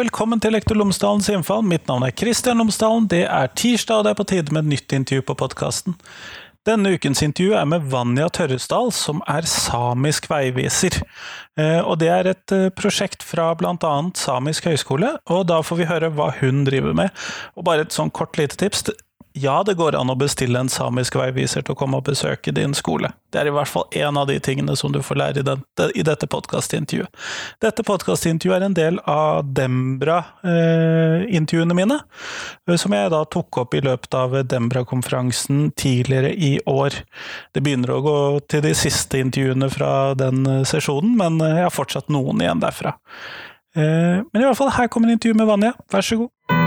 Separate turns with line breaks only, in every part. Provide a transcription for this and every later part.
velkommen til Lektor Lomsdalens innfall. Mitt navn er Kristian Lomsdalen. Det er tirsdag, og det er på tide med et nytt intervju på podkasten. Denne ukens intervju er med Vanja Tørresdal, som er samisk veiviser. Eh, og det er et eh, prosjekt fra bl.a. Samisk høgskole, og da får vi høre hva hun driver med. Og bare et sånn kort lite tips ja, det går an å bestille en samisk veiviser til å komme og besøke din skole. Det er i hvert fall én av de tingene som du får lære i, den, i dette podkastintervjuet. Dette podkastintervjuet er en del av Dembra-intervjuene mine, eh, som jeg da tok opp i løpet av Dembra-konferansen tidligere i år. Det begynner å gå til de siste intervjuene fra den eh, sesjonen, men eh, jeg har fortsatt noen igjen derfra. Men i hvert fall, her kommer intervjuet med Vanja, vær så god.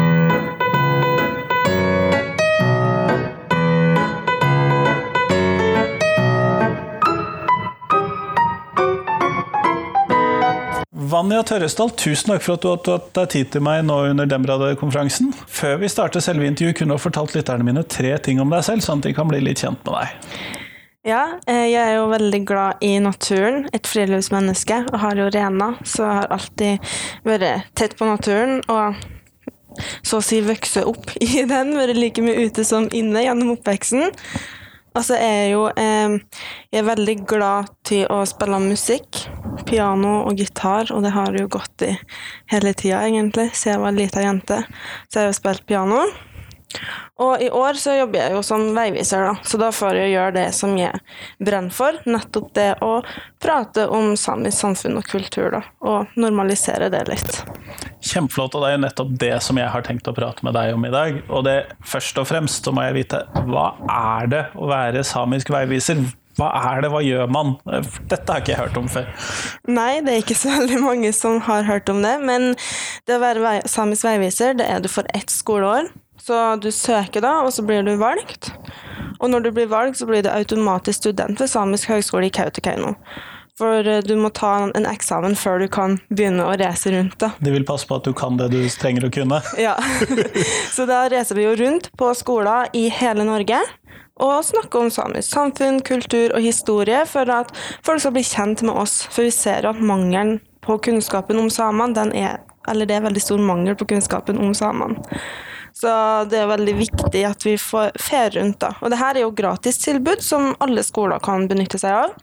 Vanja Tørresdal, tusen takk for at du har tatt deg tid til meg nå under Dembrad-konferansen. Før vi starter selve intervjuet, kunne du ha fortalt lytterne mine tre ting om deg selv, sånn at de kan bli litt kjent med deg.
Ja, eh, jeg er jo veldig glad i naturen, et friluftsmenneske, og har jo Rena, så jeg har alltid vært tett på naturen. og så å si vokse opp i den, vært like mye ute som inne gjennom oppveksten. Og jeg er jo eh, Jeg er veldig glad til å spille musikk. Piano og gitar, og det har jo gått i hele tida, egentlig, siden jeg var lita jente. Så jeg har jo spilt piano. Og i år så jobber jeg jo som veiviser, da, så da får jeg gjøre det som jeg brenner for. Nettopp det å prate om samisk samfunn og kultur, da, og normalisere det litt.
Kjempeflott, og det er jo nettopp det som jeg har tenkt å prate med deg om i dag. Og det først og fremst så må jeg vite, hva er det å være samisk veiviser? Hva er det, hva gjør man? Dette har ikke jeg hørt om før.
Nei, det er ikke så veldig mange som har hørt om det. Men det å være samisk veiviser, det er du for ett skoleår. Så du søker da, og så blir du valgt. Og når du blir valgt, så blir du automatisk student ved Samisk høgskole i Kautokeino. For eh, du må ta en eksamen før du kan begynne å reise rundt. da.
De vil passe på at du kan det du trenger å kunne?
Ja. Så da reiser vi jo rundt på skoler i hele Norge og snakke om samisk samfunn, kultur og historie for at folk skal bli kjent med oss. For vi ser at mangelen på kunnskapen om samene, er Eller det er veldig stor mangel på kunnskapen om samene. Så det er veldig viktig at vi får fer rundt, da. Og det her er jo gratis tilbud som alle skoler kan benytte seg av.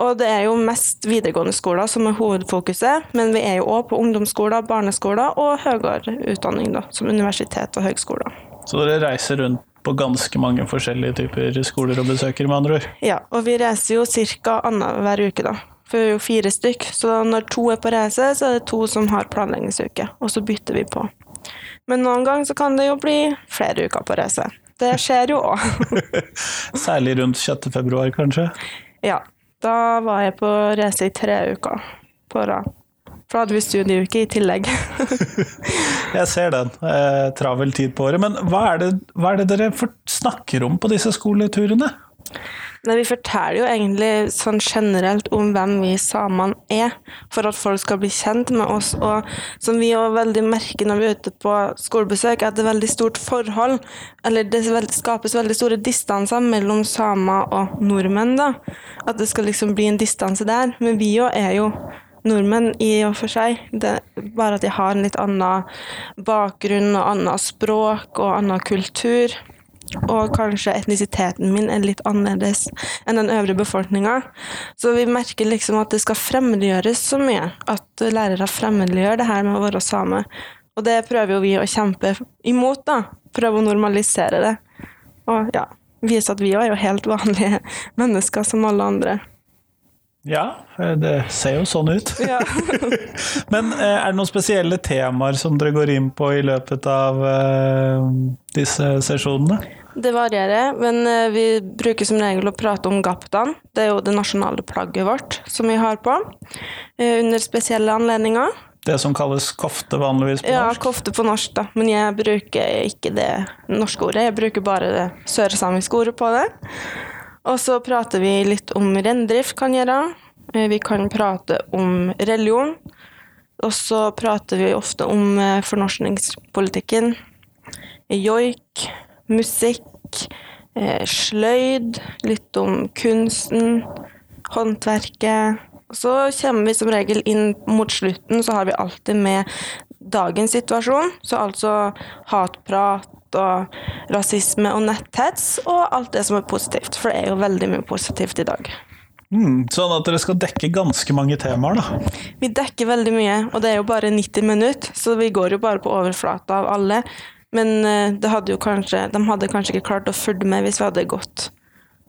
Og det er jo mest videregående skoler som er hovedfokuset, men vi er jo òg på ungdomsskoler, barneskoler og høyere utdanning, da, som universitet og høgskoler.
Så dere reiser rundt på ganske mange forskjellige typer skoler og besøker, med andre ord?
Ja, og vi reiser jo ca. annenhver uke, da. For vi er jo fire stykk, så når to er på reise, så er det to som har planleggingsuke, og så bytter vi på. Men noen ganger så kan det jo bli flere uker på reise. Det skjer jo òg.
Særlig rundt 6. februar, kanskje?
Ja. Da var jeg på reise i tre uker på rad. For da hadde vi studieuke i tillegg.
jeg ser den. Eh, travel tid på året. Men hva er, det, hva er det dere snakker om på disse skoleturene?
Nei, Vi forteller jo egentlig sånn generelt om hvem vi samene er, for at folk skal bli kjent med oss. Og som vi òg veldig merker når vi er ute på skolebesøk, at det er veldig stort forhold, eller det skapes veldig store distanser mellom samer og nordmenn. da. At det skal liksom bli en distanse der. Men vi òg er jo nordmenn i og for seg. Det, bare at de har en litt annen bakgrunn og annet språk og annen kultur og kanskje etnisiteten min er litt annerledes enn den øvrige befolkninga. Så vi merker liksom at det skal fremmedgjøres så mye. At lærere fremmedgjør det her med å være same. Og det prøver jo vi å kjempe imot, da. Prøve å normalisere det. Og ja, vise at vi òg er jo helt vanlige mennesker som alle andre.
Ja, det ser jo sånn ut. Ja. Men eh, er det noen spesielle temaer som dere går inn på i løpet av uh, disse sesjonene?
Det varierer, men vi bruker som regel å prate om gaptan. Det er jo det nasjonale plagget vårt som vi har på under spesielle anledninger.
Det som kalles kofte vanligvis på
norsk? Ja, kofte på norsk, da. Men jeg bruker ikke det norske ordet, jeg bruker bare det sørsamiske ordet på det. Og så prater vi litt om rendrift kan gjøre. Eh, vi kan prate om religion. Og så prater vi ofte om eh, fornorskningspolitikken. Joik, musikk, eh, sløyd, litt om kunsten, håndverket. Så kommer vi som regel inn mot slutten, så har vi alltid med dagens situasjon, så altså hatprat og rasisme og netthets, og alt det som er positivt. For det er jo veldig mye positivt i dag.
Mm, sånn at dere skal dekke ganske mange temaer, da.
Vi dekker veldig mye, og det er jo bare 90 minutter, så vi går jo bare på overflata av alle. Men eh, det hadde jo kanskje, de hadde kanskje ikke klart å følge med hvis vi hadde gått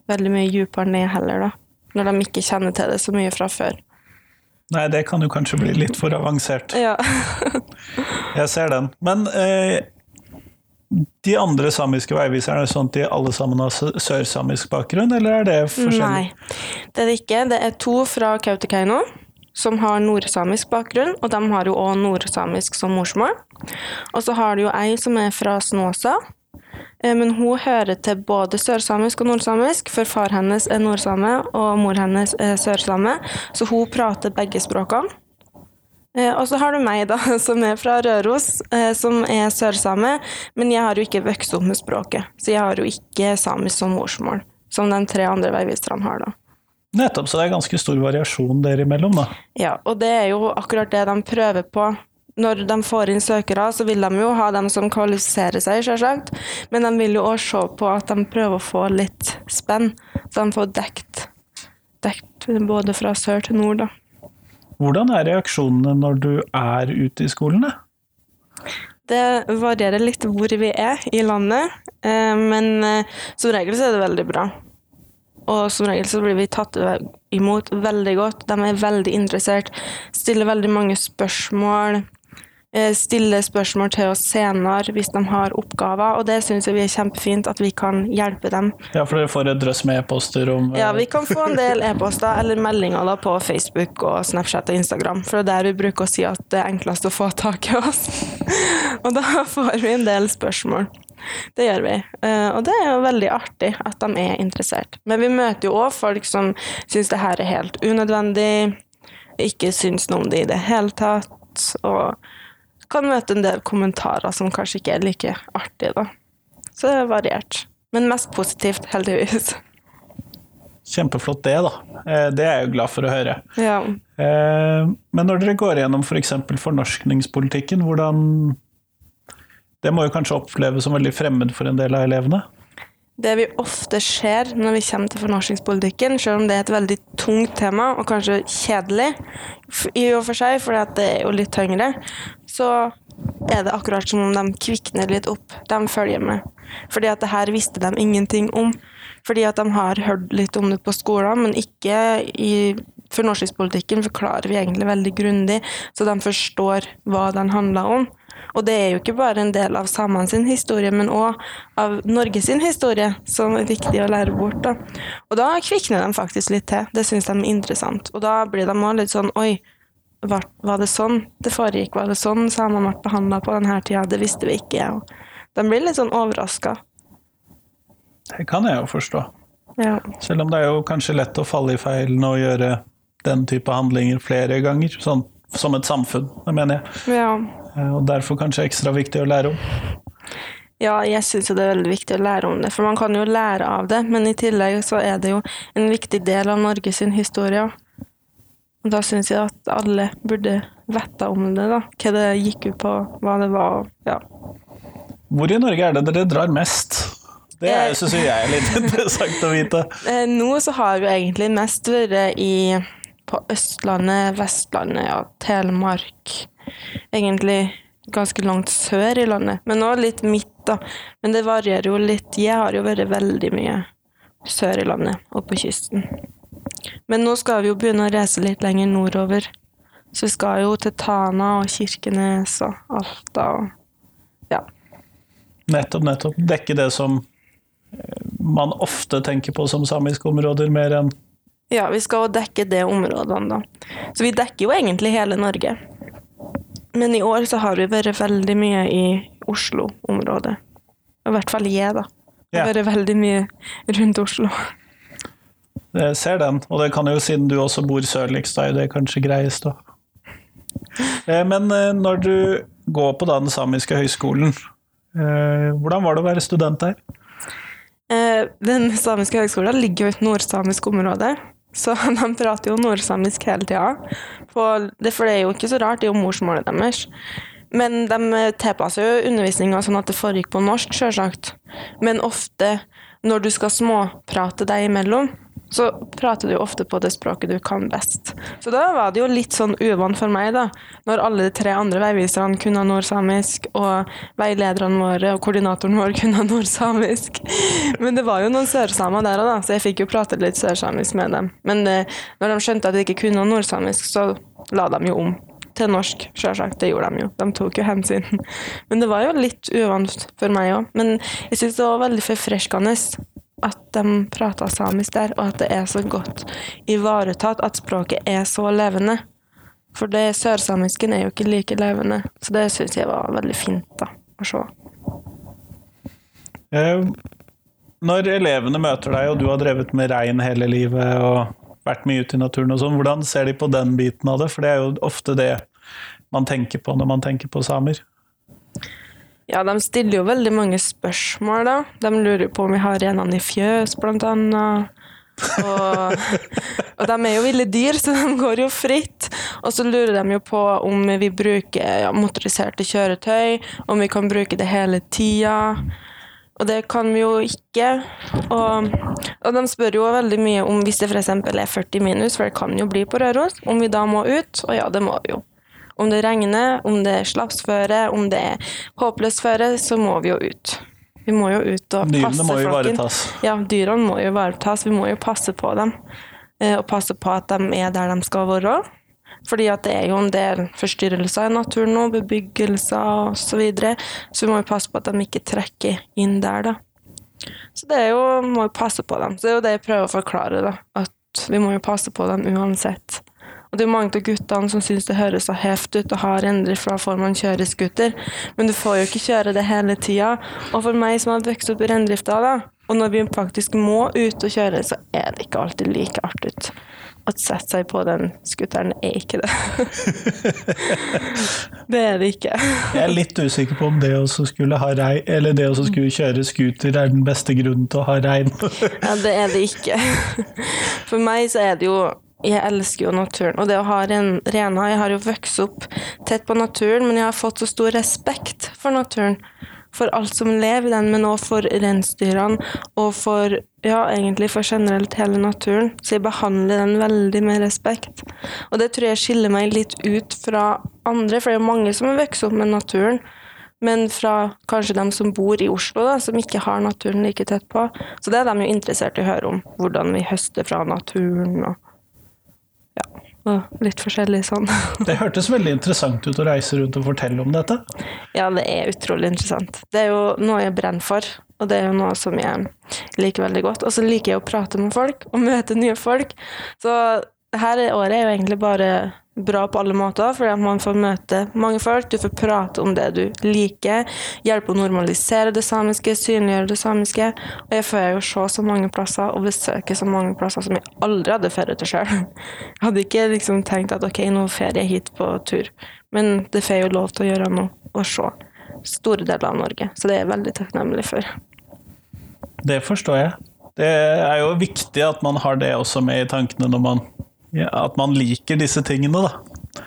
veldig mye dypere ned heller, da. Når de ikke kjenner til det så mye fra før.
Nei, det kan jo kanskje bli litt for avansert.
Ja.
Jeg ser den. Men eh, de andre samiske veiviserne, er sånn at de alle sammen har sørsamisk bakgrunn, eller er det forskjellig?
Nei, det er det ikke. Det er to fra Kautokeino som har nordsamisk bakgrunn, og de har jo òg nordsamisk som morsmål. Og så har du jo ei som er fra Snåsa, eh, men hun hører til både sørsamisk og nordsamisk, for far hennes er nordsame og mor hennes er sørsame, så hun prater begge språkene. Eh, Og så har du meg, da, som er fra Røros, eh, som er sørsame. Men jeg har jo ikke vokst opp med språket, så jeg har jo ikke samisk som morsmål. Som de tre andre veiviserne har, da.
Nettopp, så det er ganske stor variasjon dere imellom, da.
Ja, og det er jo akkurat det de prøver på. Når de får inn søkere, så vil de jo ha dem som kvalifiserer seg, selvsagt. Men de vil jo òg se på at de prøver å få litt spenn, så de får dekt, dekt både fra sør til nord, da.
Hvordan er reaksjonene når du er ute i skolene?
Det varierer litt hvor vi er i landet, eh, men eh, som regel så er det veldig bra. Og som regel så blir vi tatt imot veldig godt. De er veldig interessert, stiller veldig mange spørsmål. Eh, Stiller spørsmål til oss senere hvis de har oppgaver, og det syns vi er kjempefint at vi kan hjelpe dem.
Ja, for dere får et drøss med e-poster om eh,
Ja, vi kan få en del e-poster eller meldinger da på Facebook og Snapchat og Instagram, for det er der vi bruker å si at det er enklest å få tak i oss. og da får vi en del spørsmål. Det gjør vi, Eh, og det er jo veldig artig at de er interessert. Men vi møter jo òg folk som syns det her er helt unødvendig, ikke syns noe om det i det hele tatt, og kan møte en del kommentarer som kanskje ikke er like artige, da. Så det er variert. Men mest positivt, heldigvis.
Kjempeflott det, da. Eh, Det er jeg jo glad for å høre.
Ja.
Eh, Men når dere går gjennom f.eks. For fornorskningspolitikken, hvordan Det må jo kanskje oppleves som veldig fremmed for en del av elevene?
Det vi ofte ser når vi kommer til fornorskingspolitikken, selv om det er et veldig tungt tema, og kanskje kjedelig i og for seg, for det er jo litt tyngre, så er det akkurat som om de kvikner litt opp. De følger med. Fordi at det her visste de ingenting om. Fordi at de har hørt litt om det på skolen, men ikke i fornorskingspolitikken forklarer vi egentlig veldig grundig, så de forstår hva den handler om. Og det er jo ikke bare en del av samene sin historie, men òg av Norge sin historie, som er viktig å lære bort. Da. Og da kvikner de faktisk litt til. Det syns de er interessant. Og da blir de òg litt sånn Oi, var, var det sånn det foregikk? Var det sånn samene ble behandla på denne tida? Det visste vi ikke. Og de blir litt sånn overraska.
Det kan jeg jo forstå.
Ja.
Selv om det er jo kanskje lett å falle i feilen og gjøre den type handlinger flere ganger, sånn som et samfunn, det mener jeg.
ja.
Eh, Og derfor kanskje ekstra viktig å lære om.
Ja, jeg syns det er veldig viktig å lære om det, for man kan jo lære av det, men i tillegg så er det jo en viktig del av Norges historie. Og da syns jeg at alle burde vite om det, da. Hva det gikk ut på, hva det var. Ja.
Hvor i Norge er det dere drar mest? Det
Eh.
syns jeg er litt interessant å vite.
Eh, Nå så har vi egentlig mest vært i på Østlandet, Vestlandet, ja, Telemark. Egentlig ganske langt sør i landet, men òg litt midt, da. Men det varierer jo litt. Jeg har jo vært veldig mye sør i landet og på kysten. Men nå skal vi jo begynne å reise litt lenger nordover. Så vi skal jo til Tana og Kirkenes og Alta og Ja.
Nettopp, nettopp. Dekke det som eh, man ofte tenker på som samiske områder, mer enn
Ja, vi skal jo dekke det områdene, da. Så vi dekker jo egentlig hele Norge. Men i år så har vi vært veldig mye i Oslo-området. I hvert fall jeg, da. Jeg har vært veldig mye rundt Oslo.
Jeg ser den, og det kan jo, siden du også bor sørligst, da er det kanskje greiest, da. Eh, Men eh, når du går på den samiske høyskolen, eh, hvordan var det å være student der?
Den samiske høgskolen ligger jo i et nordsamisk område, så de prater jo nordsamisk hele tida. For det, er jo ikke så rart, det er jo morsmålet deres. Men de tilpasser jo undervisninga sånn at det foregikk på norsk, sjølsagt. Men ofte når du skal småprate deg imellom, så prater du ofte på det språket du kan best. Så da var det jo litt sånn uvant for meg, da. Når alle de tre andre veiviserne kunne nordsamisk, og veilederne våre og koordinatoren vår kunne nordsamisk. Men det var jo noen sørsamer der òg, da, så jeg fikk jo prate litt sørsamisk med dem. Men eh, når de skjønte at de ikke kunne nordsamisk, så la de jo om til norsk, sjølsagt. Det gjorde de jo. De tok jo hensyn. Men det var jo litt uvant for meg òg. Men jeg syns det var veldig forfriskende at de prater samisk der, og at det er så godt ivaretatt, at språket er så levende. For det sørsamisken er jo ikke like levende, så det syns jeg var veldig fint da, å se.
Eh, Når elevene møter deg, og du har drevet med rein hele livet og vært mye ute i naturen og sånn, hvordan ser de på den biten av det? For det er jo ofte det man tenker på når man tenker på samer.
Ja, de stiller jo veldig mange spørsmål, da. De lurer på om vi har renene i fjøs, blant annet. Og, og de er jo ville dyr, så de går jo fritt. Og så lurer de jo på om vi bruker ja, motoriserte kjøretøy, om vi kan bruke det hele tida. Og det kan vi jo ikke. Og, og de spør jo veldig mye om hvis det f.eks. er 40 minus, for det kan jo bli på Røros, om vi da må ut. Og ja, det må vi jo. Om det regner, om det er slapsføre, om det er håpløst føre, så må vi jo ut. Vi må jo ut og
Dyrene
passe
må jo
flokken.
ivaretas.
Ja, dyrene må jo ivaretas. Vi må jo passe på dem. eh, Og passe på at de er der de skal være. Fordi at det er jo en del forstyrrelser i naturen nå, bebyggelser og så videre. Så vi må jo passe på at de ikke trekker inn der, da. Så det er jo, må jo passe på dem. Så det er jo det jeg prøver å forklare, da. At vi må jo passe på dem uansett. Og det er mange av guttene som syns det høres så heft ut å ha reindrift, for da får man kjøre scooter. Men du får jo ikke kjøre det hele tida. Og for meg som har vokst opp i reindrifta, da, og når vi faktisk må ut og kjøre, så er det ikke alltid like artig. Å sette seg på den scooteren er ikke det. det er det ikke.
Jeg er litt usikker på om det å skulle ha rein, eller det å skulle kjøre scooter er den beste grunnen til å ha rein.
Ja, det er det ikke. For meg så er det jo Jeg elsker jo naturen. Og det å ha ren, rena Jeg har jo vokst opp tett på naturen, men jeg har fått så stor respekt for naturen. For alt som lever i den, men også for reinsdyrene og for ja, egentlig for generelt hele naturen. Så jeg behandler den veldig med respekt. Og det tror jeg skiller meg litt ut fra andre, for det er jo mange som har vokst opp med naturen. Men fra kanskje dem som bor i Oslo, da, som ikke har naturen like tett på. Så det er de jo interessert i å høre om. Hvordan vi høster fra naturen og og litt forskjellig sånn.
Det hørtes veldig interessant ut å reise rundt og fortelle om dette.
Ja, det er utrolig interessant. Det er jo noe jeg brenner for, og det er jo noe som jeg liker veldig godt. Og så liker jeg å prate med folk og møte nye folk. Så dette året er jo egentlig bare bra på alle måter, fordi at man får møte mange folk, du får prate om det du liker, hjelpe å normalisere det samiske, synliggjøre det samiske. Og jeg får jo se så mange plasser og besøke så mange plasser som jeg aldri hadde ferie til sjøl. Jeg hadde ikke liksom tenkt at ok, nå får jeg hit på tur, men det får jeg jo lov til å gjøre nå, og se store deler av Norge. Så det er jeg veldig takknemlig for.
Det forstår jeg. Det er jo viktig at man har det også med i tankene når man ja, At man liker disse tingene, da.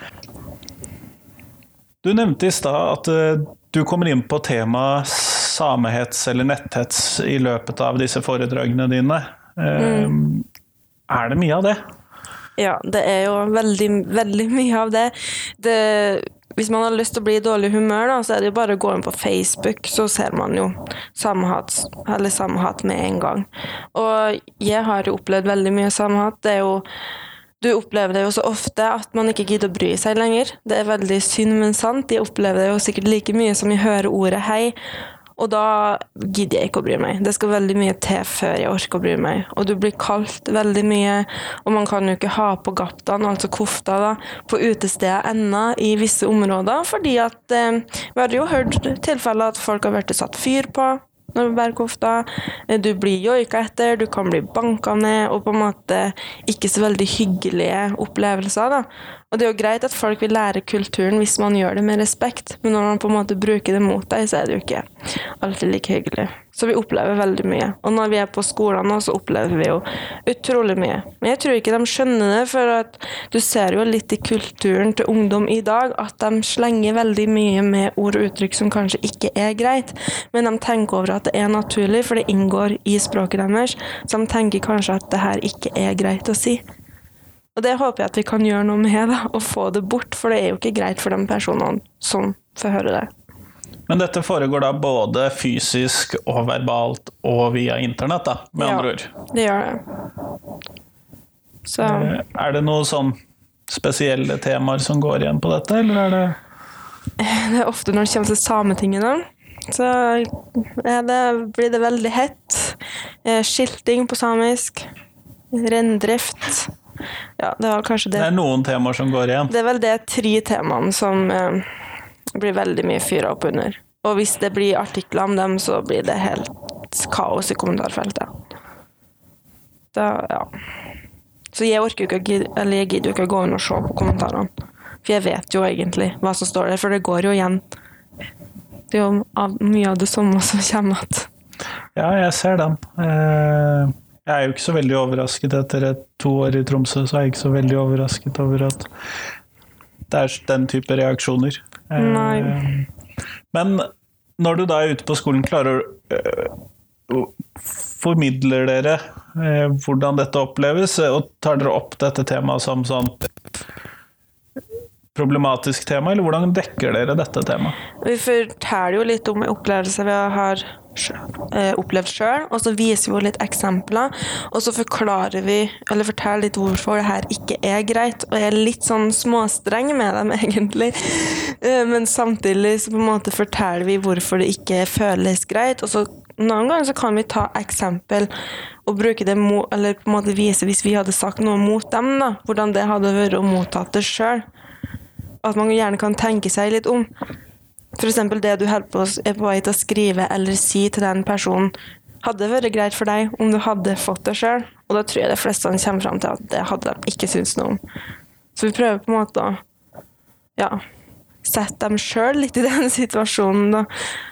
Du nevnte i stad at eh, du kommer inn på temaet samehets eller netthets i løpet av disse foredragene dine. Mm. Er det mye av det?
Ja, det er jo veldig, veldig mye av det. det. Hvis man har lyst til å bli i dårlig humør, da, så er det jo bare å gå inn på Facebook, så ser man jo samehat, eller samhat med en gang. Og jeg har jo opplevd veldig mye samhat. Det er jo du opplever det jo så ofte at man ikke gidder å bry seg lenger. Det er veldig synd, men sant. Jeg opplever det jo sikkert like mye som jeg hører ordet hei. Og da gidder jeg ikke å bry meg. Det skal veldig mye til før jeg orker å bry meg. Og du blir kalt veldig mye, og man kan jo ikke ha på gaptaen, altså kofta, da, på utesteder ennå i visse områder, fordi at eh, Vi har jo hørt tilfeller at folk har blitt satt fyr på når du bærer kofta. Eh, Du blir joika etter, du kan bli banka ned, og på en måte ikke så veldig hyggelige opplevelser. da. Og det er jo greit at folk vil lære kulturen hvis man gjør det med respekt, men når man på en måte bruker det mot deg, så er det jo ikke alltid like hyggelig. Så vi opplever veldig mye. Og når vi er på skolen nå, så opplever vi jo utrolig mye. Men jeg tror ikke de skjønner det, for at du ser jo litt i kulturen til ungdom i dag at de slenger veldig mye med ord og uttrykk som kanskje ikke er greit, men de tenker over at det er naturlig, for det inngår i språket deres, så de tenker kanskje at det her ikke er greit å si. Og det håper jeg at vi kan gjøre noe med, da, og få det bort, for det er jo ikke greit for de personene som får høre det.
Men dette foregår da både fysisk og verbalt og via internett, da, med
Ja.
andre ord.
Det gjør det. Så
Er det noen sånn spesielle temaer som går igjen på dette, eller er det
det er ofte når det kommer til Sametingene, så er det, blir det veldig hett. Eh, Skilting på samisk. Reindrift. Ja, det var kanskje
Det
det.
er noen temaer som går igjen.
Det er vel det tre temaene som eh, blir veldig mye fyra opp under. Og hvis det blir artikler om dem, så blir det helt kaos i kommentarfeltet. Da, ja. Så jeg orker jo ikke, eller jeg gidder jo ikke å gå inn og se på kommentarene. For jeg vet jo egentlig hva som står der, for det går jo igjen. Det er jo mye av det samme som kommer igjen.
Ja, jeg ser den. Eh, Jeg er jo ikke så veldig overrasket etter et to år i Tromsø, så er jeg ikke så veldig overrasket over at det er den type reaksjoner. Eh,
Nei.
Men når du da er ute på skolen, klarer eh, Formidler dere eh, hvordan dette oppleves, eh, og tar dere opp dette temaet som sånn problematisk tema, eller hvordan dekker dere dette temaet?
Vi forteller jo litt om opplevelser vi har eh, opplevd sjøl, og så viser vi henne litt eksempler. Og så forklarer vi, eller forteller litt hvorfor det her ikke er greit. Og jeg er litt sånn småstreng med dem, egentlig. Eh, Men samtidig så på en måte forteller vi hvorfor det ikke føles greit. Og så noen ganger så kan vi ta eksempel og bruke det mot, eller på en måte vise hvis vi hadde sagt noe mot dem, da, hvordan det hadde vært å mottatt det sjøl. At man gjerne kan tenke seg litt om. Eksempel det du er på vei til å skrive eller si til den personen, hadde vært greit for deg om du hadde fått det sjøl. Og da tror jeg de fleste kommer fram til at det hadde de ikke syntes noe om. Så vi prøver på en måte å ja, sette dem sjøl litt i den situasjonen. Da.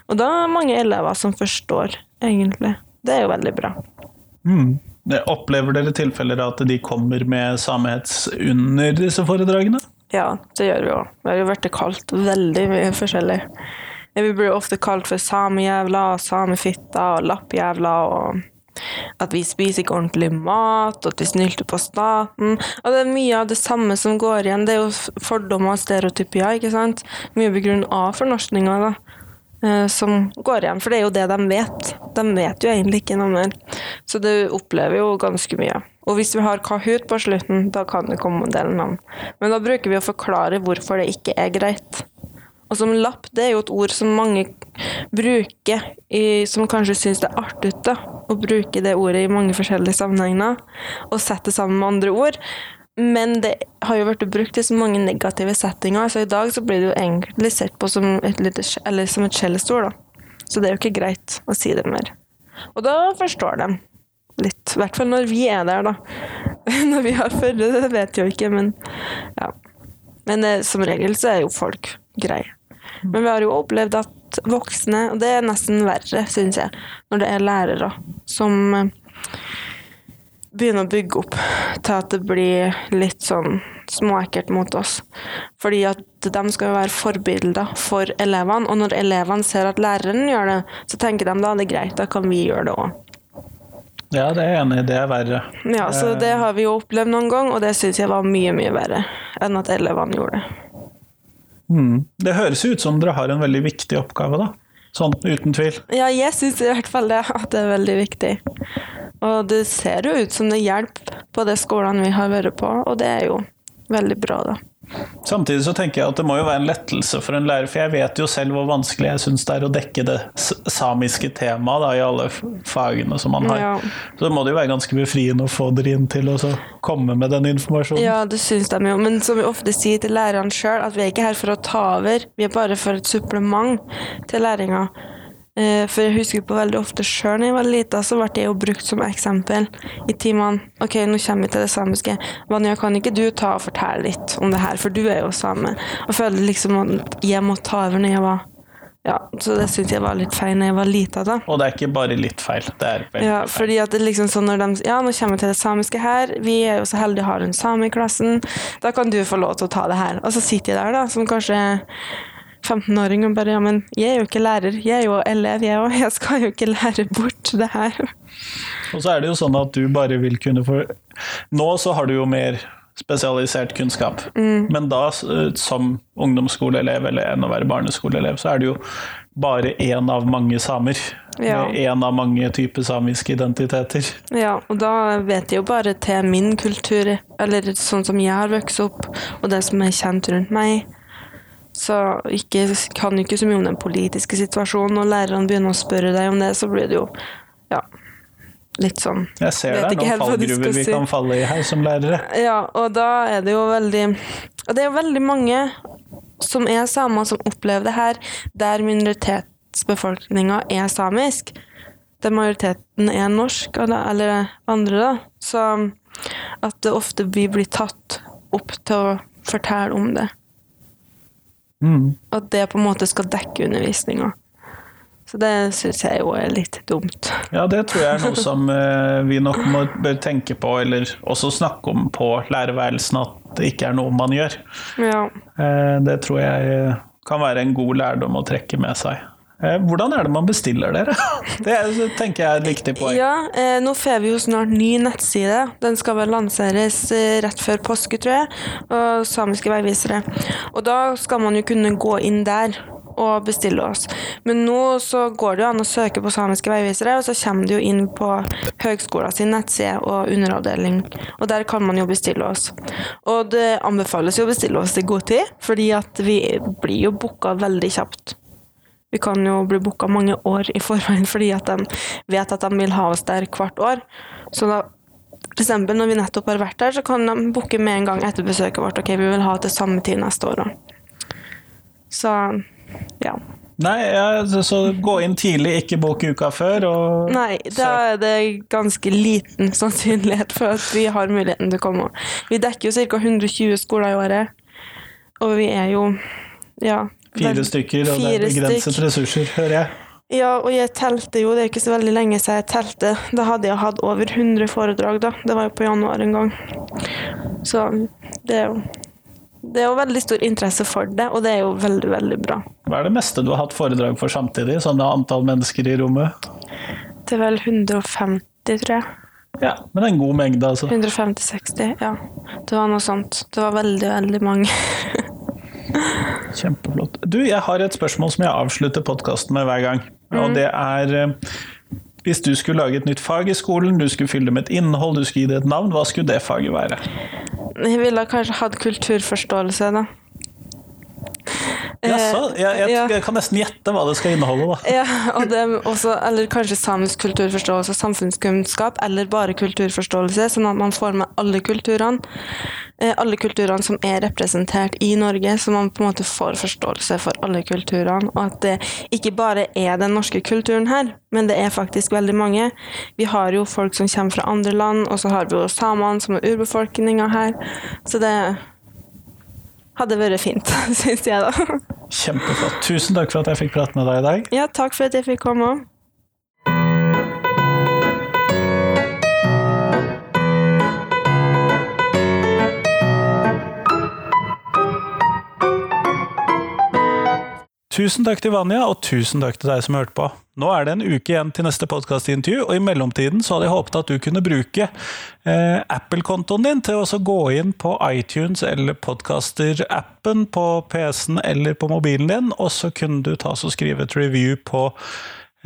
Og da er det mange elever som forstår, egentlig. Det er jo veldig bra.
Mm. Opplever dere tilfeller at de kommer med samehets under disse foredragene?
Ja, det gjør vi òg. Vi har jo blitt kalt veldig mye forskjellig. Vi blir ofte kalt for samejævla, samefitta og lappjævla og at vi spiser ikke ordentlig mat, og at vi snylter på staten. Og det er mye av det samme som går igjen. Det er jo fordommer og stereotypier, ikke sant. Mye på grunn av fornorskninga, da. eh, Som går igjen, for det er jo det de vet. De vet jo egentlig ikke noe mer. Så du opplever jo ganske mye. Og hvis vi har Kahoot på slutten, da kan det komme en del navn. Men da bruker vi å forklare hvorfor det ikke er greit. Og som lapp, det er jo et ord som mange bruker, i, som kanskje syns det er artig å bruke det ordet i mange forskjellige sammenhenger, og sette sammen med andre ord. Men det har jo blitt brukt i så mange negative settinger, så i dag så blir det jo egentlig sett på som et, lite, et skjellsord. Så det er jo ikke greit å si det mer. Og da forstår de litt. I hvert fall når vi er der, da. Når vi har følge, det vet jeg jo ikke, men ja. Men eh, som regel så er jo folk greie. Men vi har jo opplevd at voksne, og det er nesten verre, syns jeg, når det er lærere som eh, begynner å bygge opp til at det blir litt sånn småekkelt mot oss. Fordi at de skal jo være forbilder for elevene, og når elevene ser at læreren gjør det, så tenker de da det er greit, da kan vi gjøre det òg.
Ja, det er jeg enig i. Det er verre.
Ja, så det har vi jo opplevd noen gang, og det syns jeg var mye, mye verre enn at elevene gjorde det.
Mm. Det høres ut som dere har en veldig viktig oppgave, da. Sånn uten tvil.
Ja, jeg syns i hvert fall det, at det er veldig viktig. Og det ser jo ut som det hjelper på de skolene vi har vært på, og det er jo veldig bra, da.
Samtidig så tenker jeg at det må jo være en lettelse for en lærer, for jeg vet jo selv hvor vanskelig jeg syns det er å dekke det samiske temaet da, i alle fagene som man har.
Ja.
Så det må det jo være ganske befriende å få dere inn til å komme med den informasjonen.
Ja, det syns de jo, men som vi ofte sier til lærerne sjøl, at vi er ikke her for å ta over, vi er bare for et supplement til læringa. Eh, For jeg husker på veldig ofte sjøl da jeg var lita, så ble det jo brukt som eksempel i timene. Ok, nå kommer vi til det samiske. Vanja, kan ikke du ta og fortelle litt om det her, for du er jo same. Og føler liksom at jeg må ta over når jeg var Ja, så det syntes jeg var litt feil når jeg var lita, da.
Og det er ikke bare litt feil, det er veldig
Ja,
feil.
fordi at det liksom sånn når de Ja, nå kommer vi til det samiske her. Vi er jo så heldige å ha en same i klassen. Da kan du få lov til å ta det her. Og så sitter jeg der, da, som kanskje 15-åring og bare Ja, men jeg er jo ikke lærer. Jeg er jo elev, jeg òg. Jeg skal jo ikke lære bort det her.
Og så er det jo sånn at du bare vil kunne få Nå så har du jo mer spesialisert kunnskap,
Mm.
men da som ungdomsskoleelev eller enn å være barneskoleelev, så er du jo bare én av mange samer.
Ja.
Med én av mange typer samiske identiteter.
Ja, og da vet jeg jo bare til min kultur, eller sånn som jeg har vokst opp, og det som er kjent rundt meg. Så ikke, kan jo ikke så mye om den politiske situasjonen, og lærerne begynner å spørre deg om det, så blir det jo ja, litt sånn
Jeg ser det er noen
du
fallgruver vi
si.
kan falle i her som lærere.
Ja, og da er det jo veldig Og det er jo veldig mange som er samer, som opplever det her, der minoritetsbefolkninga er samisk. Der majoriteten er norsk, eller- andre, da. Så at det ofte blir blir tatt opp til å fortelle om det.
Mm.
At det på en måte skal dekke undervisninga. Så det syns jeg jo er litt dumt.
Ja, det tror jeg er noe som eh, vi nok må, bør tenke på, eller også snakke om på lærerværelsen, at det ikke er noe man gjør.
Ja.
Eh, Det tror jeg eh, kan være en god lærdom å trekke med seg. Eh, Hvordan er det man bestiller dere? Det er, tenker jeg er et viktig poeng.
Ja, eh, nå får vi jo snart ny nettside. Den skal vel lanseres eh, rett før påske, tror jeg. Og samiske veivisere. Og da skal man jo kunne gå inn der og bestille oss. Men nå så går det jo an å søke på samiske veivisere, og så kommer det jo inn på høgskolen sin nettside og underavdeling, og der kan man jo bestille oss. Og det anbefales jo å bestille oss i god tid, fordi at vi blir jo booka veldig kjapt. Vi kan jo bli booka mange år i forveien fordi at de vet at de vil ha oss der hvert år. Så da, for eksempel når vi nettopp har vært der, så kan de booke med en gang etter besøket vårt. Ok, vi vil ha til samme tid neste år òg. Så ja.
Nei, ja, så- gå inn tidlig, ikke bok uka før. Og
Nei, da er det ganske liten sannsynlighet for at vi har muligheten til å komme. Vi dekker jo ca. 120 skoler i året, og vi er jo ja.
Fire stykker, og det er begrenset
stykk.
ressurser, hører jeg.
Ja, og jeg telte jo, det er ikke så veldig lenge siden jeg telte. Da hadde jeg hatt over 100 foredrag, da. Det var jo på januar en gang. Så det er jo Det er jo veldig stor interesse for det, og det er jo veldig, veldig bra.
Hva er det meste du har hatt foredrag for samtidig? Sånn antall mennesker i rommet?
Det er vel 150, tror jeg.
Ja, men en god mengde, altså.
150-60, ja. Det var noe sånt. Det var veldig, veldig mange.
Kjempeflott. Du, jeg har et spørsmål som jeg avslutter podkasten med hver gang. Og det er eh, Hvis du skulle lage et nytt fag i skolen, du skulle fylle det med et innhold, du skulle gi det et navn, hva skulle det faget være?
Jeg ville kanskje hatt kulturforståelse, da.
Jaså? Jeg, jeg, jeg kan nesten gjette hva det skal inneholde, da.
Ja, og det også, eller kanskje samisk kulturforståelse og samfunnskunnskap, eller bare kulturforståelse, sånn at man får med alle kulturene. Eh, Alle kulturene som er representert i Norge, så man på en måte får forståelse for alle kulturene. Og at det ikke bare er den norske kulturen her, men det er faktisk veldig mange. Vi har jo folk som kommer fra andre land, og så har vi jo samene som er urbefolkninga her. Så det hadde vært fint, syns jeg, da.
Kjempeflott. Tusen takk for at jeg fikk prate med deg i dag.
Ja, takk for at jeg fikk komme.
Tusen takk til Vanja, og tusen takk til deg som hørte på. Nå er det en uke igjen til neste podkastintervju, og i mellomtiden så hadde jeg håpet at du kunne bruke eh, Apple-kontoen din til å gå inn på iTunes eller podcaster-appen på PC-en eller på mobilen din, og så kunne du ta og skrive et review på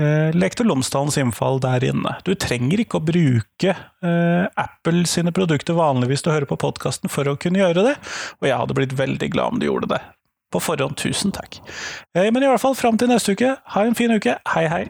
eh, Lektor Lomsdalens innfall der inne. Du trenger ikke å bruke eh, Apple sine produkter vanligvis til du hører på podkasten for å kunne gjøre det, og jeg hadde blitt veldig glad om du gjorde det. På forhånd, tusen takk. Eh, Men i hvert fall fram til neste uke, ha en fin uke. Hei, hei.